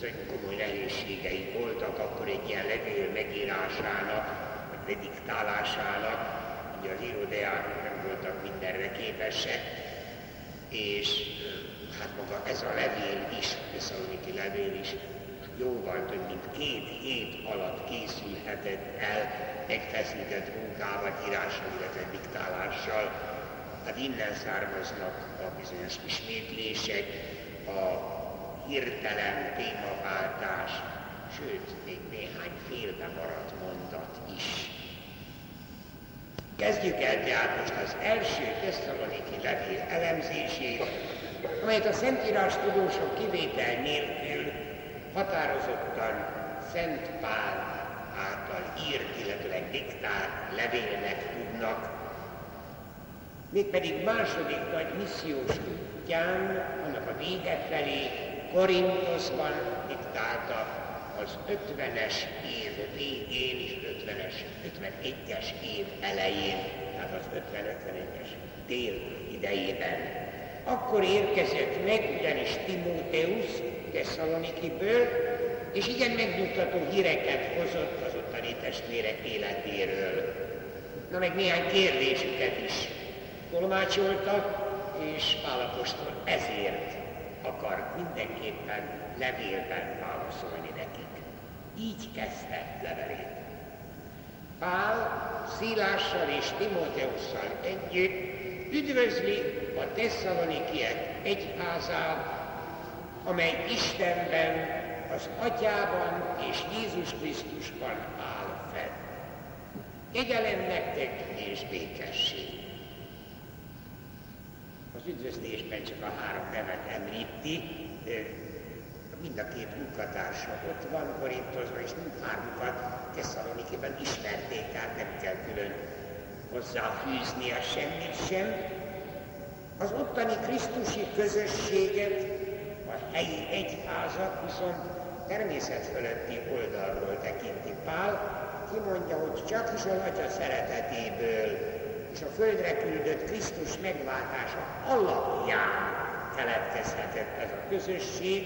bizony komoly nehézségei voltak akkor egy ilyen levél megírásának, vagy rediktálásának, ugye az irodeák nem voltak mindenre képesek, és hát maga ez a levél is, a Thessaloniki levél is jóval több mint két hét alatt készülhetett el megfeszített munkával, írással, illetve diktálással. Hát innen származnak a bizonyos ismétlések, a hirtelen témaváltás, sőt, még néhány félbe maradt mondat is. Kezdjük el tehát most az első Tesszaloniki levél elemzését, amelyet a Szentírás tudósok kivétel nélkül határozottan Szent Pál által írt, illetve diktált levélnek tudnak, mégpedig második nagy missziós útján, annak a vége felé, Korintoszban diktálta az 50-es év végén és 50-es, 51-es év elején, tehát az 50-51-es tél idejében. Akkor érkezett meg ugyanis Timóteusz Tesszalonikiből, és igen megnyugtató híreket hozott az ottani testvérek életéről. Na meg néhány kérdésüket is tolmácsolta, és Pálapostól ezért akar mindenképpen levélben válaszolni nekik. Így kezdte levelét. Pál Szilással és Timóteusszal együtt üdvözli a Tesszalonikiek egyházát, amely Istenben, az Atyában és Jézus Krisztusban áll fel. Kegyelem nektek és békesség. Az üdvözlésben csak a három nevet említi, mind a két munkatársa ott van Korintosban, és mind hármukat Tesszalonikiben ismerték, tehát nem kell külön hozzáfűzni a semmit sem. Az ottani Krisztusi közösséget a helyi egyházak viszont természet fölötti oldalról tekinti Pál, kimondja, hogy csak is az Atya szeretetéből és a földre küldött Krisztus megváltása alapján keletkezhetett ez a közösség,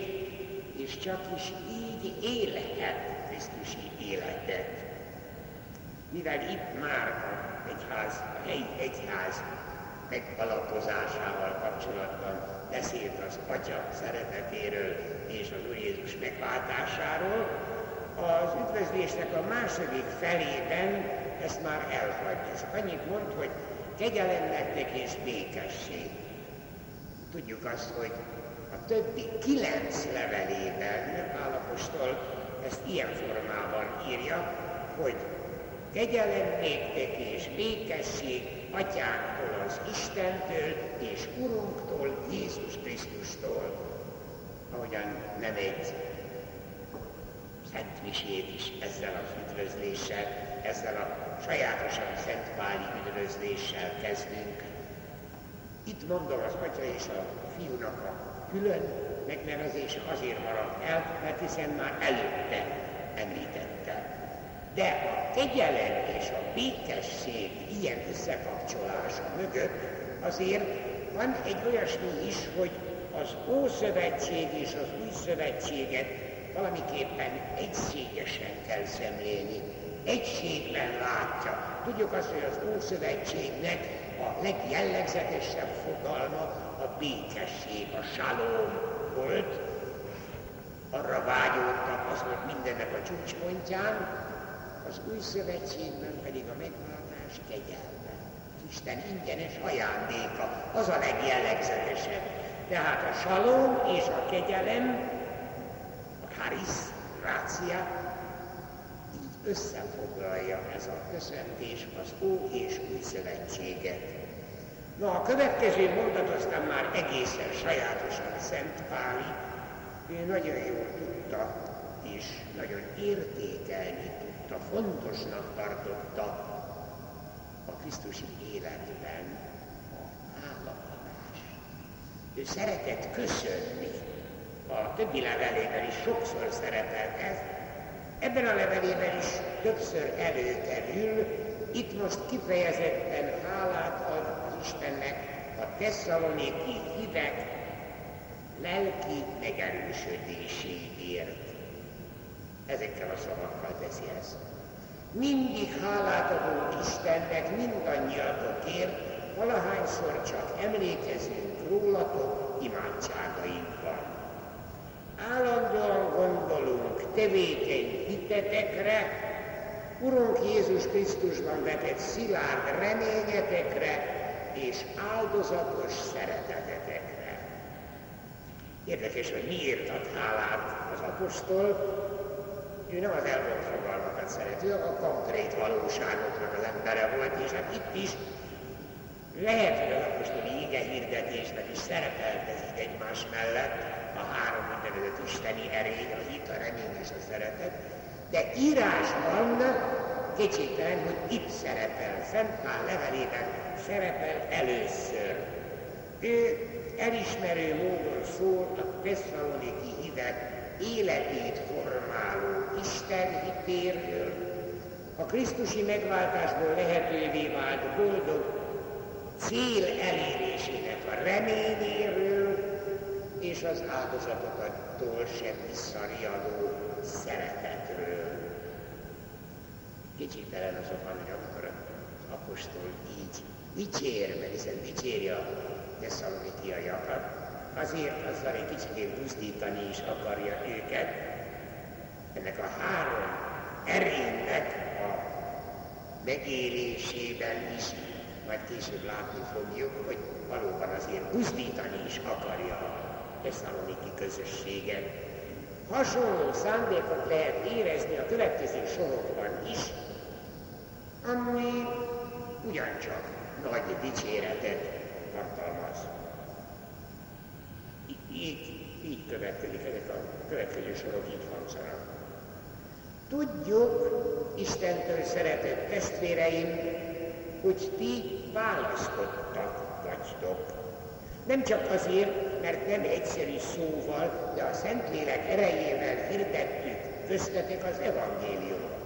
és csak is így élhet Krisztusi életet. Mivel itt már a egyház, a helyi egyház megalapozásával kapcsolatban beszélt az Atya szeretetéről és az Úr Jézus megváltásáról, az üdvözlésnek a második felében ezt már elhagyja. Csak annyit mond, hogy kegyelem és békesség. Tudjuk azt, hogy a többi kilenc levelében Pálapostól ezt ilyen formában írja, hogy kegyelem néktek és békesség atyánktól, az Istentől és Urunktól, Jézus Krisztustól, ahogyan nem egy Szent is ezzel az üdvözléssel, ezzel a sajátosan Szent Páli üdvözléssel kezdünk. Itt mondom az Atya és a Fiúnak a külön megnevezése azért maradt el, mert hiszen már előtte említette. De a kegyelem és a békesség ilyen összekapcsolása mögött azért van egy olyasmi is, hogy az Ószövetség és az Új Szövetséget valamiképpen egységesen kell szemlélni. Egységben látja. Tudjuk azt, hogy az Ószövetségnek a legjellegzetesebb fogalma a békesség, a salom volt, arra vágyódtak, az volt mindennek a csúcspontján, az új szövetségben pedig a megváltás kegyelme. Isten ingyenes ajándéka, az a legjellegzetesebb. Tehát a salom és a kegyelem, a charis, rácia, így összefoglalja ez a köszöntés az Ó és Új Szövetséget. Na, a következő mondat aztán már egészen sajátosan Szent Páli, ő nagyon jól tudta, és nagyon értékelni tudta, fontosnak tartotta a Krisztusi életben a hálaadás. Ő szeretett köszönni. A többi levelében is sokszor szerepelt ez, ebben a levelében is többször előkerül, itt most kifejezetten hálát ad az Istennek a tesszaloniki hívek lelki megerősödéséért. Ezekkel a szavakkal teszi ezt. Mindig hálát adunk Istennek mindannyiatokért, valahányszor csak emlékezünk rólatok imádságainkban. Állandóan gondolunk tevékeny hitetekre, Urunk Jézus Krisztusban vetett szilárd reményetekre és áldozatos szeretetetekre. Érdekes, hogy miért ad hálát az apostol, ő nem az elvont fogalmakat szereti, a konkrét valóságoknak az embere volt, és hát itt is lehet, hogy az apostoli ige hirdetésben is szerepeltetik egymás mellett a három úgynevezett isteni erény, a hit, a remény és a szeretet, de írásban kétségtelen, hogy itt szerepel, Szent Pál levelében szerepel először. Ő elismerő módon szól a tesszaloniki hívek életét formáló Isten hitéről, a Krisztusi megváltásból lehetővé vált boldog cél elérésének a reményéről és az áldozatoktól sem visszariadó szeretetről. Kicsiktelen azonban, hogy amikor apostol így dicsér, mert hiszen dicséri a tesszalonikiaiakat, azért azzal egy kicsit buzdítani is akarja őket, ennek a három erénynek a megélésében is majd később látni fogjuk, hogy valóban azért buzdítani is akarja tesszaloniki közösséget. Hasonló szándékot lehet érezni a következő sorokban is, ami ugyancsak nagy dicséretet tartalmaz. Így, így következik, ezek a következő sorok így hangzanak. Tudjuk, Istentől szeretett testvéreim, hogy ti választottak vagytok. Nem csak azért, mert nem egyszerű szóval, de a Szentlélek erejével hirdettük köztetek az evangéliumot,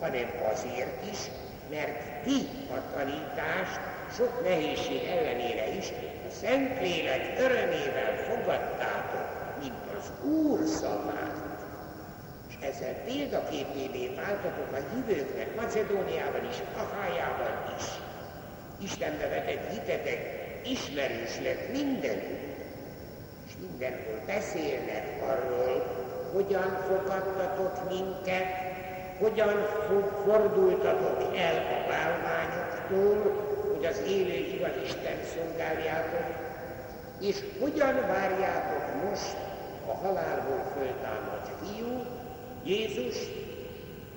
hanem azért is, mert ti a tanítást sok nehézség ellenére is a Szentlélek örömével fogadtátok, mint az Úr szavát. És ezzel példaképévé váltatok a hívőknek Macedóniában is, Ahájában is. Istenbe vetett hitetek ismerős lett mindenütt, mindenhol beszélnek arról, hogyan fogadtatok minket, hogyan fordultatok el a bálványoktól, hogy az élő igaz Isten szolgáljátok, és hogyan várjátok most a halálból föltámadt fiú, Jézus,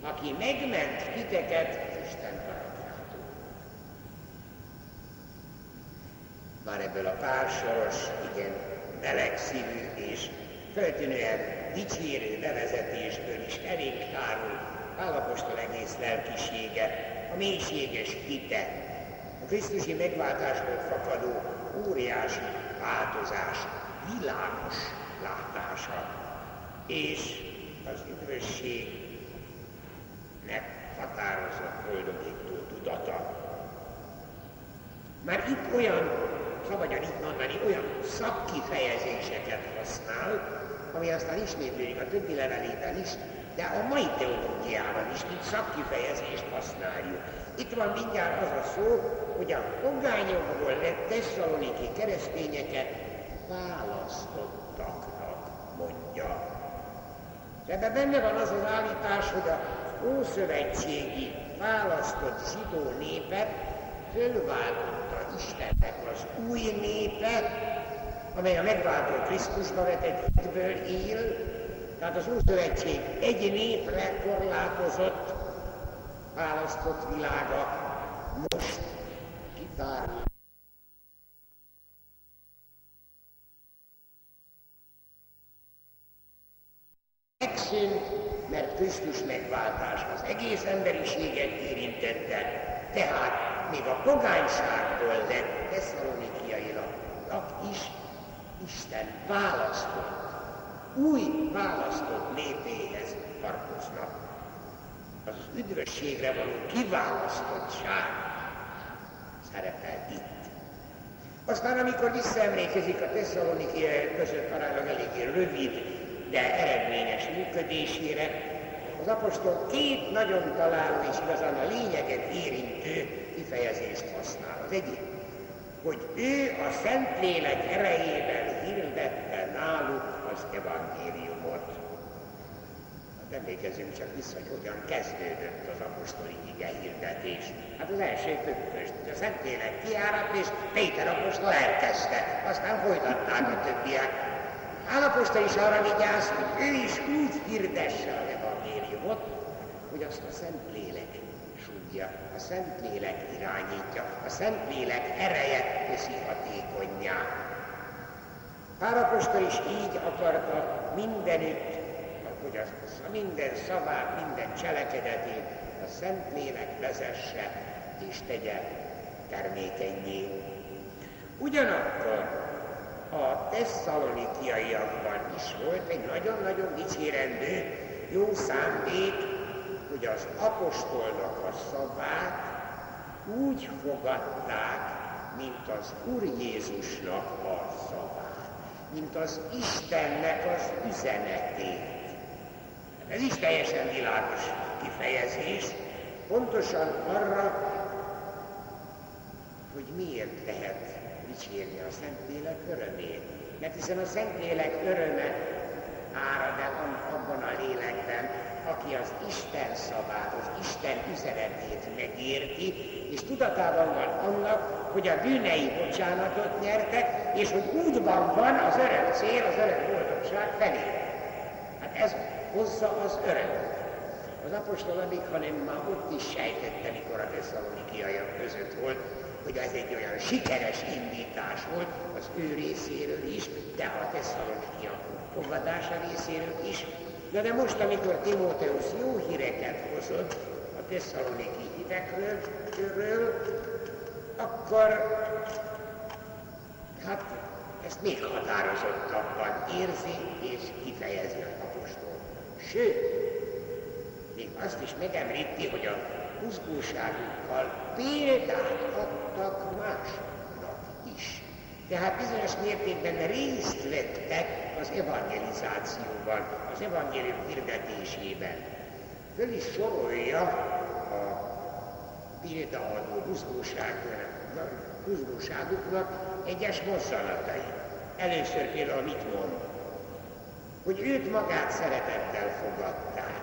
aki megment titeket Isten már ebből a pársoros, igen meleg és feltűnően dicsérő bevezetésből is elég tárul. Állapostól egész lelkisége, a mélységes hite, a Krisztusi megváltásból fakadó óriási változás, világos látása, és az üdvösségnek határozott boldogító tudata. Már itt olyan szabadjan így mondani, olyan szakkifejezéseket használ, ami aztán ismétlődik a többi levelében is, de a mai teológiában is, mint szakkifejezést használjuk. Itt van mindjárt az a szó, hogy a pogányokból lett tesszaloniki keresztényeket választottaknak mondja. Ebben benne van az az állítás, hogy a ószövetségi választott zsidó népet fölváltotta Istennek az új népe, amely a megváltó Krisztusba vetett hitből él, tehát az Ószövetség egy népre korlátozott, választott világa most kitárul. Megszűnt, mert Krisztus megváltás az egész emberiséget érintette, tehát még a pogányságból lett tesszalonikiaiak is Isten választott, új választott népéhez tartoznak. Az üdvösségre való kiválasztottság szerepel itt. Aztán, amikor visszaemlékezik a Tesszaloniki között aránylag eléggé rövid, de eredményes működésére, az apostol két nagyon találó és igazán a lényeget érintő kifejezést használ. Az egyik, hogy ő a Szentlélek erejével hirdette náluk az evangéliumot. Hát emlékezzünk csak vissza, hogy hogyan kezdődött az apostoli ige hirdetés. Hát az első pünköst, a Szentlélek kiárat, és Péter apostol elkezdte, aztán folytatták a többiek. Állapostol is arra vigyáz, hogy ő is úgy hirdesse azt a Szentlélek súgja, a Szentlélek irányítja, a Szentlélek ereje teszi hatékonyá. Pálapostól is így akarta mindenütt hogy a minden szavát, minden cselekedetét a Szentlélek vezesse és tegye termékenyé. Ugyanakkor a tesszalonikiaiakban is volt egy nagyon-nagyon dicsérendő jó szándék, hogy az apostolnak a szavát úgy fogadták, mint az Úr Jézusnak a szavát, mint az Istennek az üzenetét. Ez is teljesen világos kifejezés, pontosan arra, hogy miért lehet dicsérni a Szentlélek örömét. Mert hiszen a Szentlélek öröme árad el abban a lélekben, aki az Isten szavát, az Isten üzenetét megérti, és tudatában van annak, hogy a bűnei bocsánatot nyertek, és hogy útban van az örök cél, az örök boldogság felé. Hát ez hozza az örömet. Az apostol alig, hanem már ott is sejtette, mikor a tesszalonikiaiak között volt, hogy ez egy olyan sikeres indítás volt az ő részéről is, de a tesszalonikiak fogadása részéről is. Na de most, amikor Timóteus jó híreket hozott a tesszaloniki hidegről, akkor hát ezt még határozottabban érzi és kifejezi az apostol. Sőt, még azt is megemlíti, hogy a buzgóságukkal példát adtak másoknak is. Tehát bizonyos mértékben részt vettek az evangelizációban, az evangélium hirdetésében. Föl is sorolja a példaadó buzgóságuknak egyes mozzanatai. Először például mit mond? hogy őt magát szeretettel fogadták,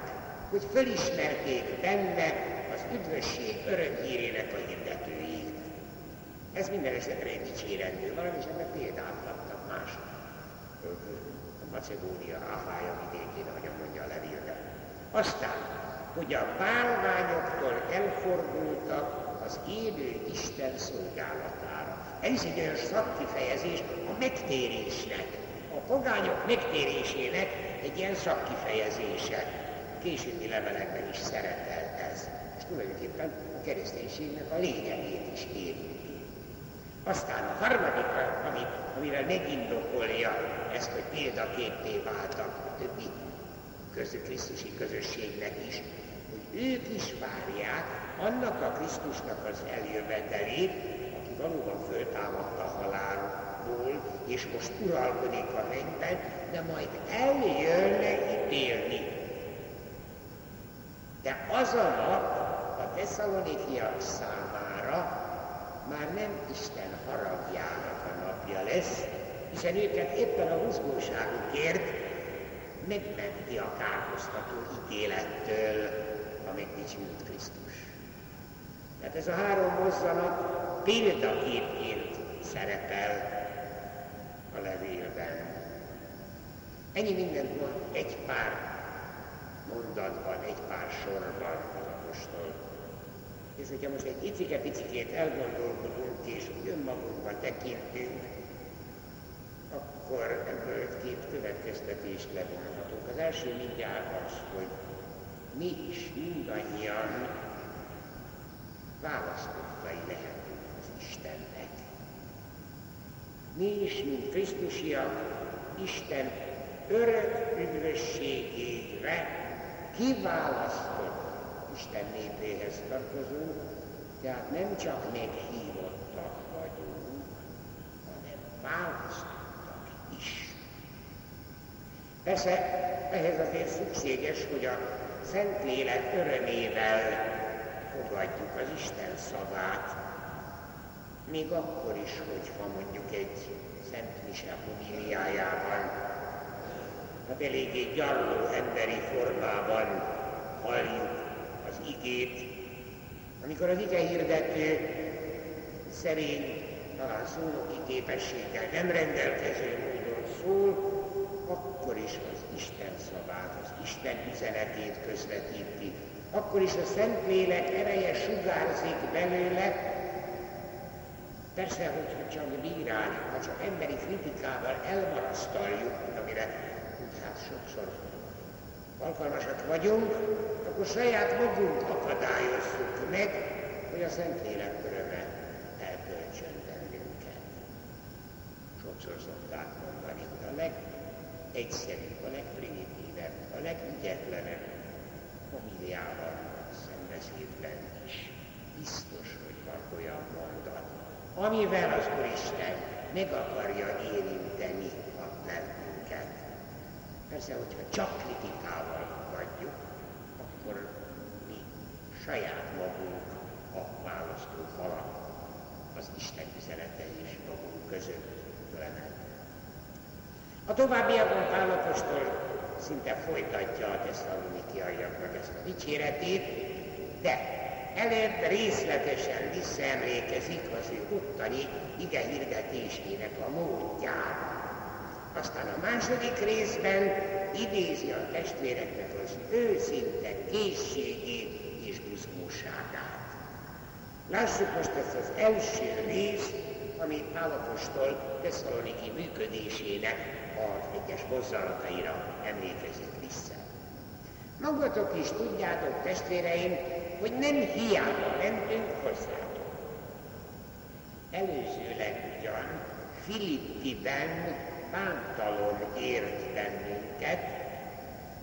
hogy fölismerték benne az üdvösség örömhírének a hirdetőjét. Ez minden esetre egy dicsérendő valami, és ennek példát adtak más. A Macedónia, Ahája vidékén, ahogy mondja a levélben. Aztán, hogy a bálványoktól elfordultak az élő Isten szolgálatára. Ez egy olyan szakkifejezés a megtérésnek, a pogányok megtérésének egy ilyen szakkifejezése. Későbbi levelekben is szerepel ez. És tulajdonképpen a kereszténységnek a lényegét is érinti. Aztán a harmadik, ami, amivel megindokolja ezt, hogy példaképté váltak a többi közö, Krisztusi közösségnek is, hogy ők is várják annak a Krisztusnak az eljövetelét, aki valóban föltámadta a halálról, ból, és most uralkodik a mennyben, de majd eljönne ítélni. De az a nap a tesszalonikiak számára már nem Isten haragjának a napja lesz, hiszen őket éppen a húzgóságukért megmenti a kárhoztató ítélettől a megdicsült Krisztus. Tehát ez a három mozzanat példaképként szerepel a levélben. Ennyi mindent mond egy pár mondatban, egy pár sorban az apostol. És hogyha most egy icike-picikét elgondolkodunk és önmagunkban tekintünk, akkor ebből két következtetést levonhatunk. Az első mindjárt az, hogy mi is mindannyian választottai lehetünk az Istennek. Mi is, mint Krisztusiak, Isten örök üdvösségére kiválasztott Isten népéhez tartozunk, tehát nem csak meghívottak vagyunk, választottak is. Persze ehhez azért szükséges, hogy a Szentlélek örömével fogadjuk az Isten szavát, még akkor is, hogyha mondjuk egy Szent Mise homiliájában, hát eléggé gyarló emberi formában halljuk az igét, amikor az ige hirdető szerény, talán szónoki képességgel nem rendelkező módon szól, akkor is az Isten szavát, az Isten üzenetét közvetíti. Akkor is a Szentlélek ereje sugárzik belőle, Persze, hogyha csak bíráljuk, ha csak emberi kritikával elmarasztaljuk, amire hát sokszor alkalmasak vagyunk, akkor saját magunk akadályozzuk meg, hogy a Szentlélek öröme eltöltsön bennünket. Sokszor szokták mondani, hogy a legegyszerűbb, a legprimitívebb, a legügyetlenebb homiliával szembeszédben is biztos, hogy van olyan mondat, amivel az Úristen meg akarja érinteni a lelkünket. Persze, hogyha csak kritikával fogadjuk, akkor mi saját magunk a választó falat az Isten üzenete és magunk között fölemel. A továbbiakban Pálapostól szinte folytatja a tesszalonikiaiaknak ezt a dicséretét, de előbb részletesen visszaemlékezik az ő ottani ige hirdetésének a módjára. Aztán a második részben idézi a testvéreknek az őszinte készségét és buzgóságát. Lássuk most ezt az első részt, ami Pálapostól Tesszaloniki működésének a egyes mozzanataira emlékezik vissza. Magatok is tudjátok, testvéreim, hogy nem hiába mentünk hozzátok. Előzőleg ugyan Filippiben bántalom ért bennünket,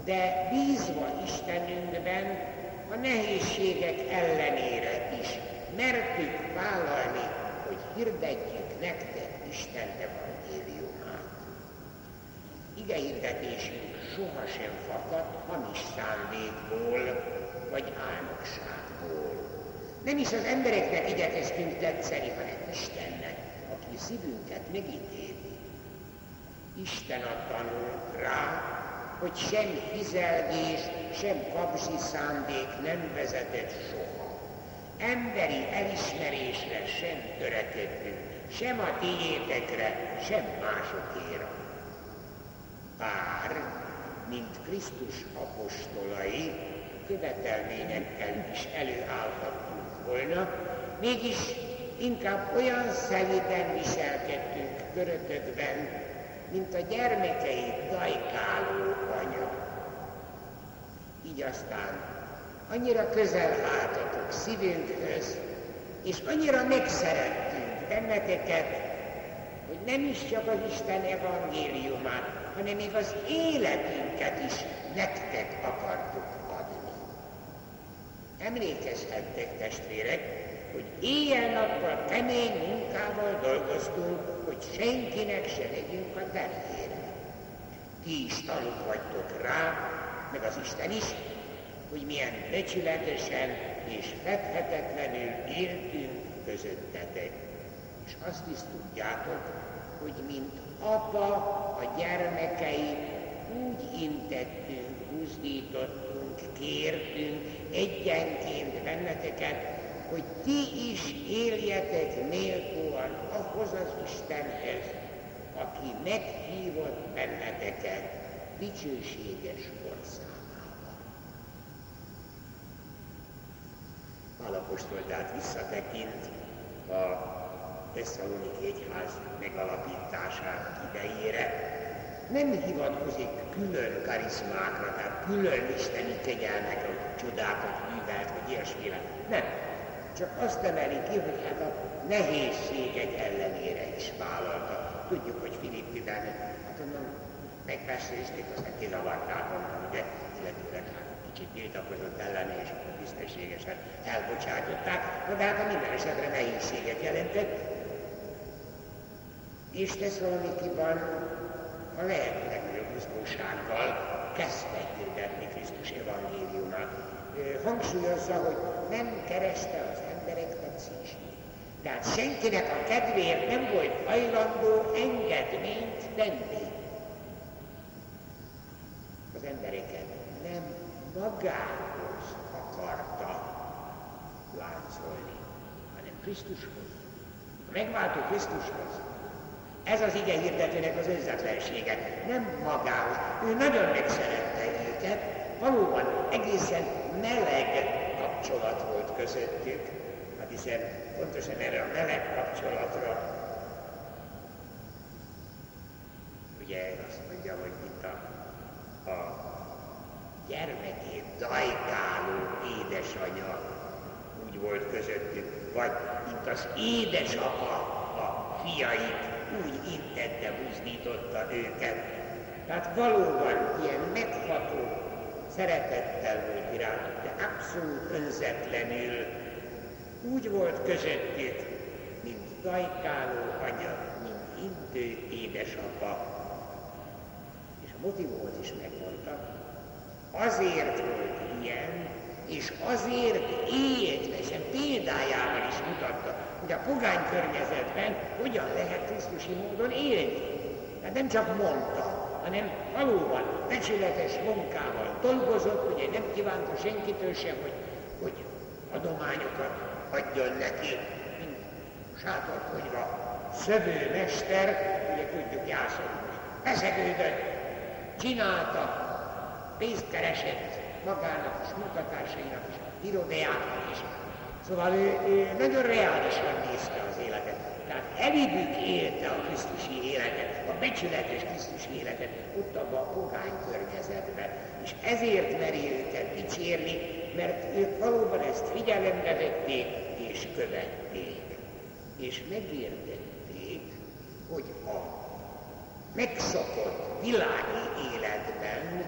de bízva Istenünkben a nehézségek ellenére is mertük vállalni, hogy hirdetjük nektek Isten evangéliumát. Ige hirdetésünk sohasem fakad hamis szándékból, vagy álmokságból. Nem is az embereknek igyekeztünk tetszeni, hanem Istennek, aki szívünket megítéli. Isten a tanult rá, hogy sem hizelgés, sem kapsi szándék nem vezetett soha. Emberi elismerésre sem törekedtünk, sem a tiétekre, sem másokéra. Bár, mint Krisztus apostolai, követelményekkel is előállhattunk volna, mégis inkább olyan szeliden viselkedtünk körötökben, mint a gyermekei dajkáló. Így aztán annyira közel álltatok szívünkhöz, és annyira megszerettünk benneteket, hogy nem is csak az Isten evangéliumát, hanem még az életünket is nektek akartuk Emlékezhettek testvérek, hogy éjjel-nappal kemény munkával dolgoztunk, hogy senkinek se legyünk a terhére. Ti is tanúk vagytok rá, meg az Isten is, hogy milyen becsületesen és fedhetetlenül éltünk közöttetek. És azt is tudjátok, hogy mint apa a gyermekei úgy intettünk, buzdítottunk, kértünk, egyenként benneteket, hogy ti is éljetek méltóan ahhoz az Istenhez, aki meghívott benneteket dicsőséges országába. Alapostól tehát visszatekint a Tesszaloniki Egyház megalapításának idejére, nem hivatkozik külön karizmákra, tehát külön isteni kegyelmekre, hogy csodákat művelt, vagy ilyesmire. Nem. Csak azt emeli ki, hogy hát a nehézségek ellenére is vállalta. Tudjuk, hogy Filippiben, hát onnan megfeszézték, aztán kizavarták onnan, ugye, illetőleg hát kicsit tiltakozott ellene, és akkor tisztességesen elbocsátották, de hát a minden esetre nehézséget jelentett, És Tesszalonikiban a lehet legnagyobb biztonsággal kezdte hirdetni Krisztus evangéliumát. Hangsúlyozza, hogy nem kereste az emberek tetszését. Tehát senkinek a kedvéért nem volt hajlandó engedményt tenni. Az embereket nem magához akarta láncolni, hanem Krisztushoz. A megváltó Krisztushoz. Ez az ige hirdetőnek az önzetlensége, nem magához. Ő nagyon megszerette őket, valóban egészen meleg kapcsolat volt közöttük, hát hiszen pontosan erre a meleg kapcsolatra ugye azt mondja, hogy gyermekét dajkáló édesanya úgy volt közöttük, vagy mint az édesapa a fiait úgy intette, buzdította őket. Tehát valóban ilyen megható szeretettel volt irántuk, de abszolút önzetlenül úgy volt közöttük, mint dajkáló anya, mint intő édesapa. És a motivumot is megmondta, azért volt ilyen, és azért és példájával is mutatta, hogy a pogány környezetben hogyan lehet Krisztusi módon élni. Tehát nem csak mondta, hanem valóban becsületes munkával dolgozott, ugye nem kívánta senkitől sem, hogy, hogy adományokat adjon neki, mint sátorkonyva szövőmester, ugye tudjuk Jászol, beszegődött, csinálta, pénzt keresett magának és munkatársainak is, irodájának is, Szóval ő, ő nagyon reálisan nézte az életet. Tehát elibük élte a Krisztusi életet, a becsületes Krisztusi életet, ott abban a pogány környezetben. És ezért meri őket dicsérni, mert ők valóban ezt figyelembe vették és követték. És megértették, hogy a megszokott világi életben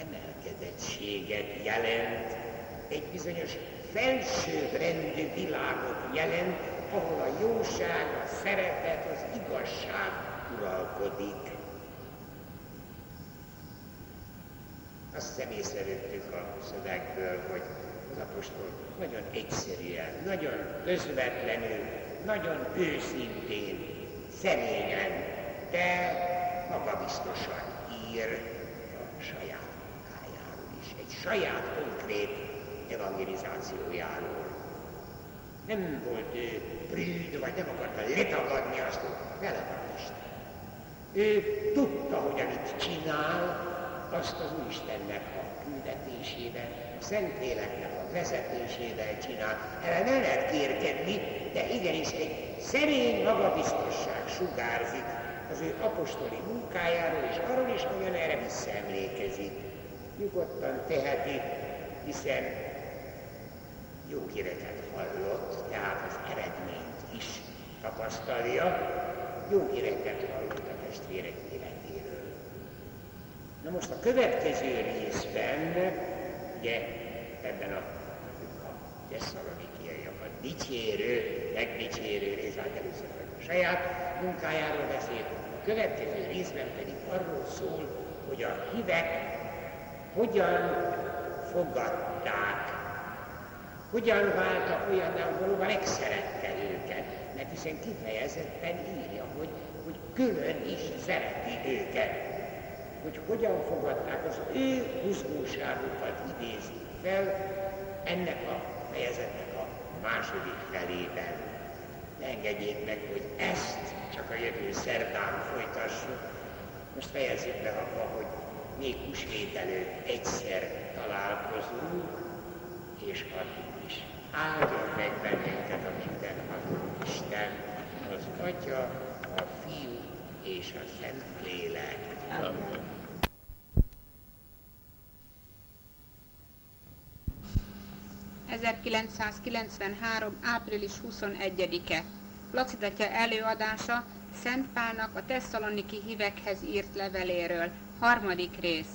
emelkedettséget jelent, egy bizonyos felsőbbrendű világot jelent, ahol a jóság, a szeretet, az igazság uralkodik. Azt hiszem észrevettük a szövegből, hogy az apostol nagyon egyszerűen, nagyon közvetlenül, nagyon őszintén, személyen, de magabiztosan ír saját saját konkrét evangelizációjáról. Nem volt ő prűd, vagy nem akarta letagadni azt, hogy vele van Isten. Ő tudta, hogy amit csinál, azt az Úristennek a küldetésében, a Szentléleknek a vezetésével csinál. Erre nem lehet kérkedni, de igenis egy szerény magabiztosság sugárzik az ő apostoli munkájáról, és arról is, hogyan erre visszaemlékezik nyugodtan teheti, hiszen jó híreket hallott, tehát az eredményt is tapasztalja, jó híreket hallott a testvérek életéről. Na most a következő részben, ugye ebben a, tesszalonikiaiakat dicsérő, megdicsérő rész, hát először saját munkájáról beszél, a következő részben pedig arról szól, hogy a hívek hogyan fogadták, hogyan váltak olyan, hogy valóban megszerette őket, mert hiszen kifejezetten írja, hogy, hogy külön is szereti őket, hogy hogyan fogadták az ő húzgóságukat idézi fel ennek a fejezetnek a második felében. Engedjék meg, hogy ezt csak a jövő szerdán folytassuk. Most fejezzük be abba, hogy még húsvét előtt egyszer találkozunk, és addig is áldjon meg bennünket a mindenható Isten, az Atya, a Fiú és a Szent Lélek. Amen. ...1993. április 21-e. Lacidatja előadása Szent Pálnak a tesszaloniki hívekhez írt leveléről. Harmadik rész.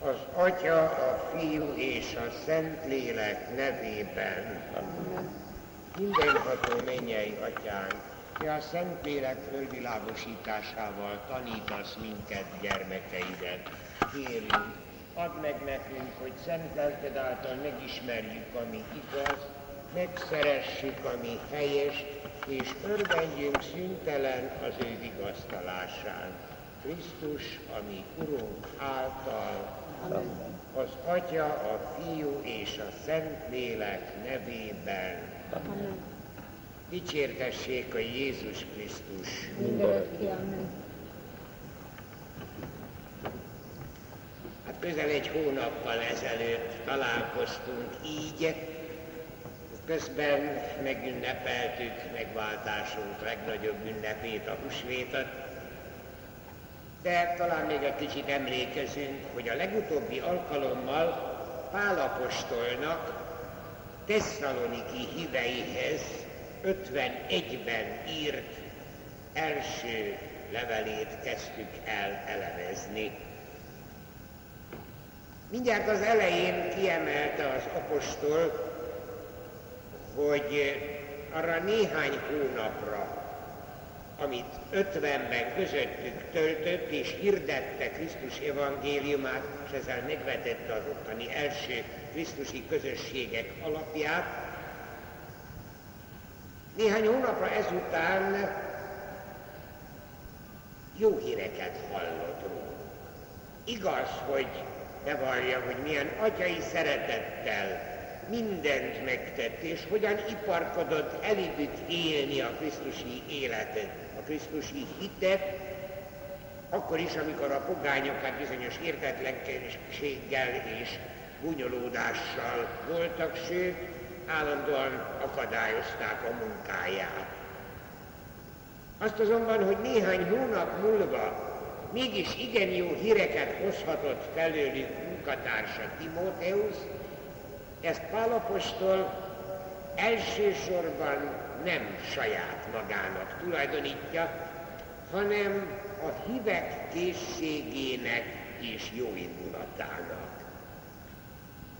Az Atya, a Fiú és a Szent Lélek nevében. Mindenható mennyei atyánk, te a Szentlélek fölvilágosításával tanítasz minket, gyermekeidet. Kérünk, add meg nekünk, hogy szent lelked által megismerjük, ami igaz, megszeressük, ami helyes, és örvendjünk szüntelen az ő vigasztalásán. Krisztus, ami Urunk által, az Atya, a Fiú és a Szentlélek nevében. Amen. Dicsértessék a Jézus Krisztus. Amen. Hát közel egy hónappal ezelőtt találkoztunk így, közben megünnepeltük megváltásunk legnagyobb ünnepét, a husvétat, de talán még egy kicsit emlékezünk, hogy a legutóbbi alkalommal Pálapostolnak Tesszaloniki híveihez 51-ben írt első levelét kezdtük el elemezni. Mindjárt az elején kiemelte az apostol, hogy arra néhány hónapra, amit ötvenben közöttük töltött és hirdette Krisztus evangéliumát, és ezzel megvetette az ottani első Krisztusi közösségek alapját, néhány hónapra ezután jó híreket hallott róla. Igaz, hogy bevallja, hogy milyen atyai szeretettel mindent megtett, és hogyan iparkodott elindít élni a Krisztusi életet, a Krisztusi hitet, akkor is, amikor a pogányokat bizonyos értetlenséggel és bunyolódással voltak, sőt, állandóan akadályozták a munkáját. Azt azonban, hogy néhány hónap múlva mégis igen jó híreket hozhatott felőlük munkatársa Timóteusz, ezt Pálapostól elsősorban nem saját magának tulajdonítja, hanem a hívek készségének és jóindulatának.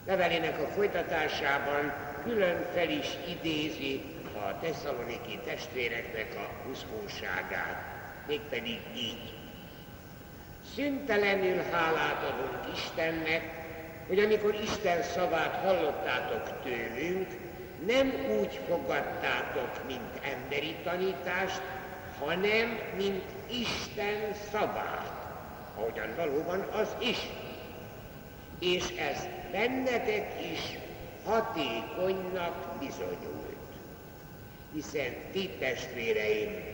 Levelének a folytatásában külön fel is idézi a tesszaloniki testvéreknek a húszkóságát, mégpedig így. Szüntelenül hálát adunk Istennek, hogy amikor Isten szavát hallottátok tőlünk, nem úgy fogadtátok, mint emberi tanítást, hanem mint Isten szavát, ahogyan valóban az is. És ez bennetek is hatékonynak bizonyult. Hiszen ti testvéreim,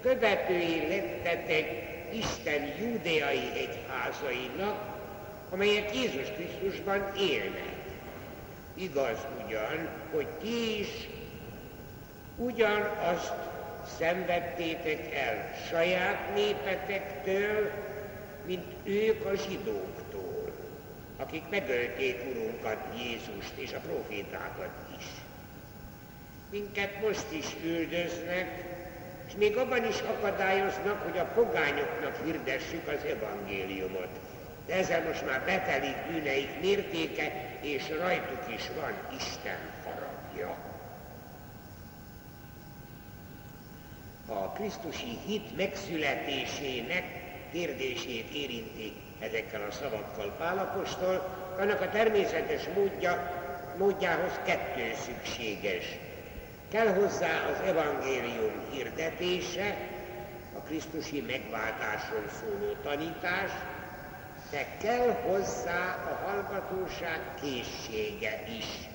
követői lettetek Isten júdeai egyházainak, amelyek Jézus Krisztusban élnek. Igaz ugyan, hogy ti is ugyanazt szenvedtétek el saját népetektől, mint ők a zsidóktól, akik megölték Urunkat, Jézust és a profétákat is. Minket most is üldöznek, és még abban is akadályoznak, hogy a pogányoknak hirdessük az evangéliumot ezzel most már betelik bűneik mértéke, és rajtuk is van Isten haragja. A Krisztusi hit megszületésének kérdését érinti ezekkel a szavakkal Pálapostól, annak a természetes módja, módjához kettő szükséges. Kell hozzá az evangélium hirdetése, a Krisztusi megváltásról szóló tanítás, de kell hozzá a hallgatóság készsége is.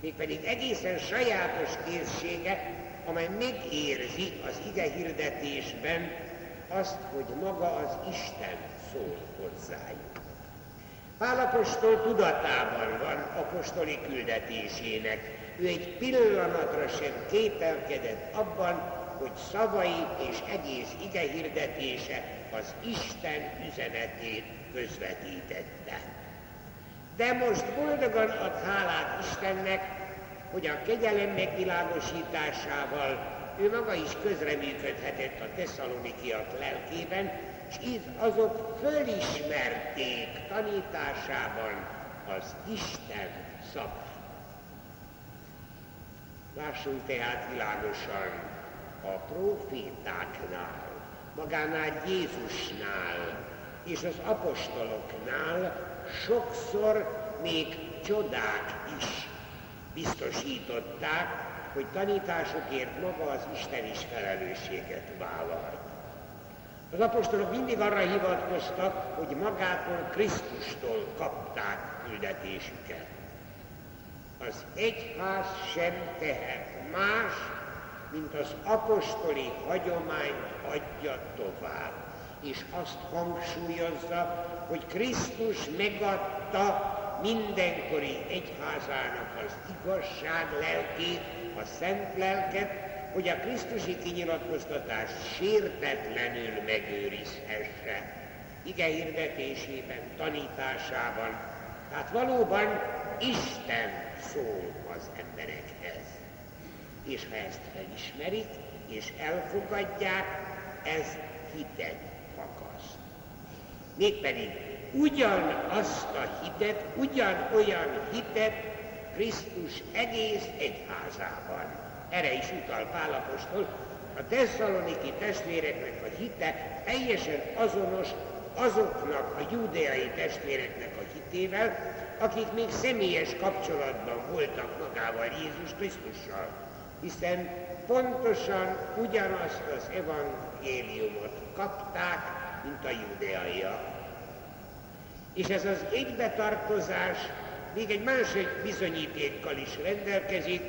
Mégpedig egészen sajátos készsége, amely megérzi az ige hirdetésben azt, hogy maga az Isten szól hozzájuk. Pálapostól tudatában van apostoli küldetésének. Ő egy pillanatra sem kételkedett abban, hogy szavai és egész ige hirdetése az Isten üzenetét közvetítette. De most boldogan ad hálát Istennek, hogy a kegyelem megvilágosításával ő maga is közreműködhetett a tesszalonikiak lelkében, és így azok fölismerték tanításában az Isten szavát. Lássunk tehát világosan a profétáknál, magánál Jézusnál és az apostoloknál sokszor még csodák is biztosították, hogy tanításokért maga az Isten is felelősséget vállalt. Az apostolok mindig arra hivatkoztak, hogy magától Krisztustól kapták küldetésüket. Az egyház sem tehet más, mint az apostoli hagyományt adja tovább, és azt hangsúlyozza, hogy Krisztus megadta mindenkori egyházának az igazság lelkét, a szent lelket, hogy a Krisztusi kinyilatkoztatás sértetlenül megőrizhesse. Ige hirdetésében, tanításában. Tehát valóban Isten szól az emberekhez. És ha ezt felismerik és elfogadják, ez hitet fakaszt. Mégpedig ugyanazt a hitet, ugyanolyan hitet Krisztus egész egyházában. Erre is utal Pálapostól, a tesszaloniki testvéreknek a hite teljesen azonos azoknak a judeai testvéreknek a hitével, akik még személyes kapcsolatban voltak magával Jézus Krisztussal, hiszen pontosan ugyanazt az evangéliumot kapták, mint a judeaiak. És ez az egybetartozás még egy másik bizonyítékkal is rendelkezik,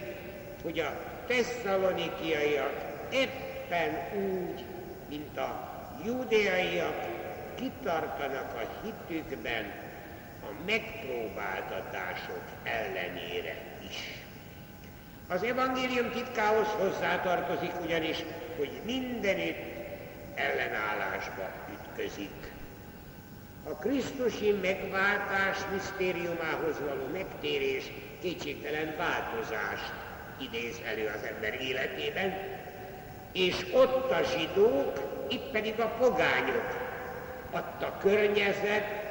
hogy a tesszalonikiaiak éppen úgy, mint a júdeaiak kitartanak a hitükben a megpróbáltatások ellenére is. Az evangélium titkához hozzátartozik ugyanis, hogy mindenütt ellenállásba ütközik. A Krisztusi megváltás misztériumához való megtérés kétségtelen változást idéz elő az ember életében, és ott a zsidók, itt pedig a pogányok. Adta környezet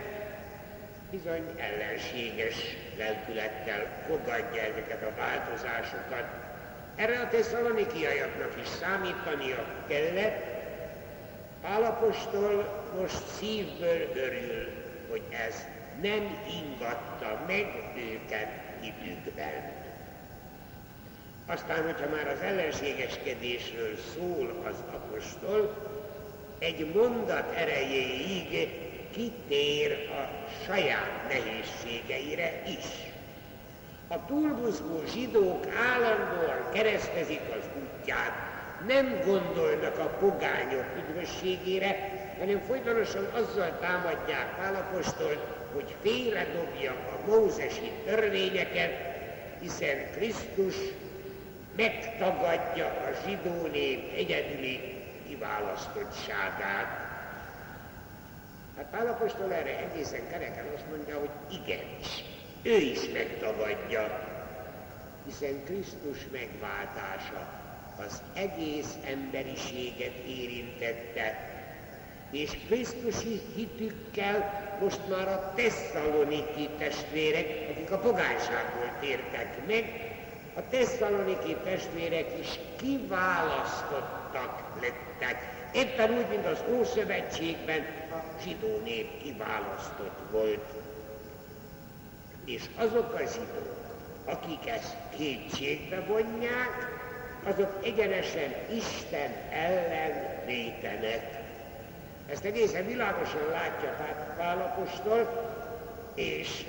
bizony ellenséges lelkülettel fogadja ezeket a változásokat. Erre a tesszalonikiaiaknak is számítania kellett, Pálapostól most szívből örül, hogy ez nem ingatta meg őket hitükben. Aztán, hogyha már az ellenségeskedésről szól az apostol, egy mondat erejéig kitér a saját nehézségeire is. A túlbuzgó zsidók állandóan keresztezik az útját, nem gondolnak a pogányok üdvösségére, hanem folytonosan azzal támadják Pálapostolt, hogy félredobja a mózesi törvényeket, hiszen Krisztus megtagadja a zsidó nép egyedüli kiválasztottságát. Hát Pálapostól erre egészen kereken azt mondja, hogy igenis, ő is megtagadja, hiszen Krisztus megváltása az egész emberiséget érintette, és Krisztusi hitükkel most már a tesszaloniki testvérek, akik a pogányságból tértek meg, a tesszaloniki testvérek is kiválasztottak lettek. Éppen úgy, mint az Ószövetségben a zsidó nép kiválasztott volt. És azok a zsidók, akik ezt kétségbe vonják, azok egyenesen Isten ellen vétenek. Ezt egészen világosan látja Pálapostól, és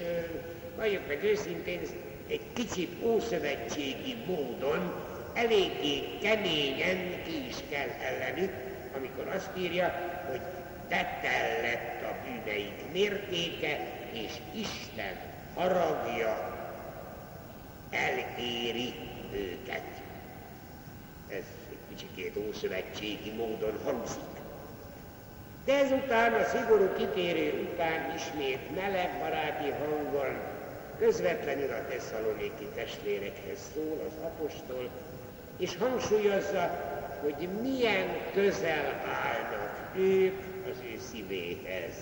valljuk meg őszintén, egy kicsit ószövetségi módon eléggé keményen ki is kell ellenük, amikor azt írja, hogy tettel lett a bűneik mértéke, és Isten haragja eléri őket ez egy kicsikét ószövetségi módon hangzik. De ezután, a szigorú kitérő után ismét meleg baráti hangon közvetlenül a tesszaloniki testvérekhez szól az apostol, és hangsúlyozza, hogy milyen közel állnak ők az ő szívéhez.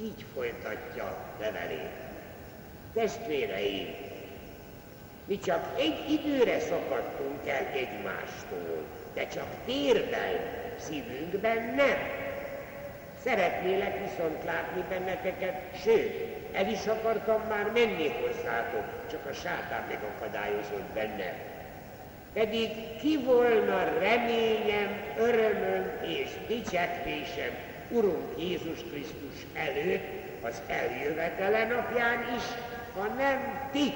Így folytatja levelét. Testvéreim, Mi csak egy időre szakadtunk el egymástól, de csak térben, szívünkben nem. Szeretnélek viszont látni benneteket, sőt, el is akartam már menni hozzátok, csak a sátán megakadályozott benne. Pedig ki volna reményem, örömöm és dicsekvésem Urunk Jézus Krisztus előtt az eljövetele napján is, ha nem ti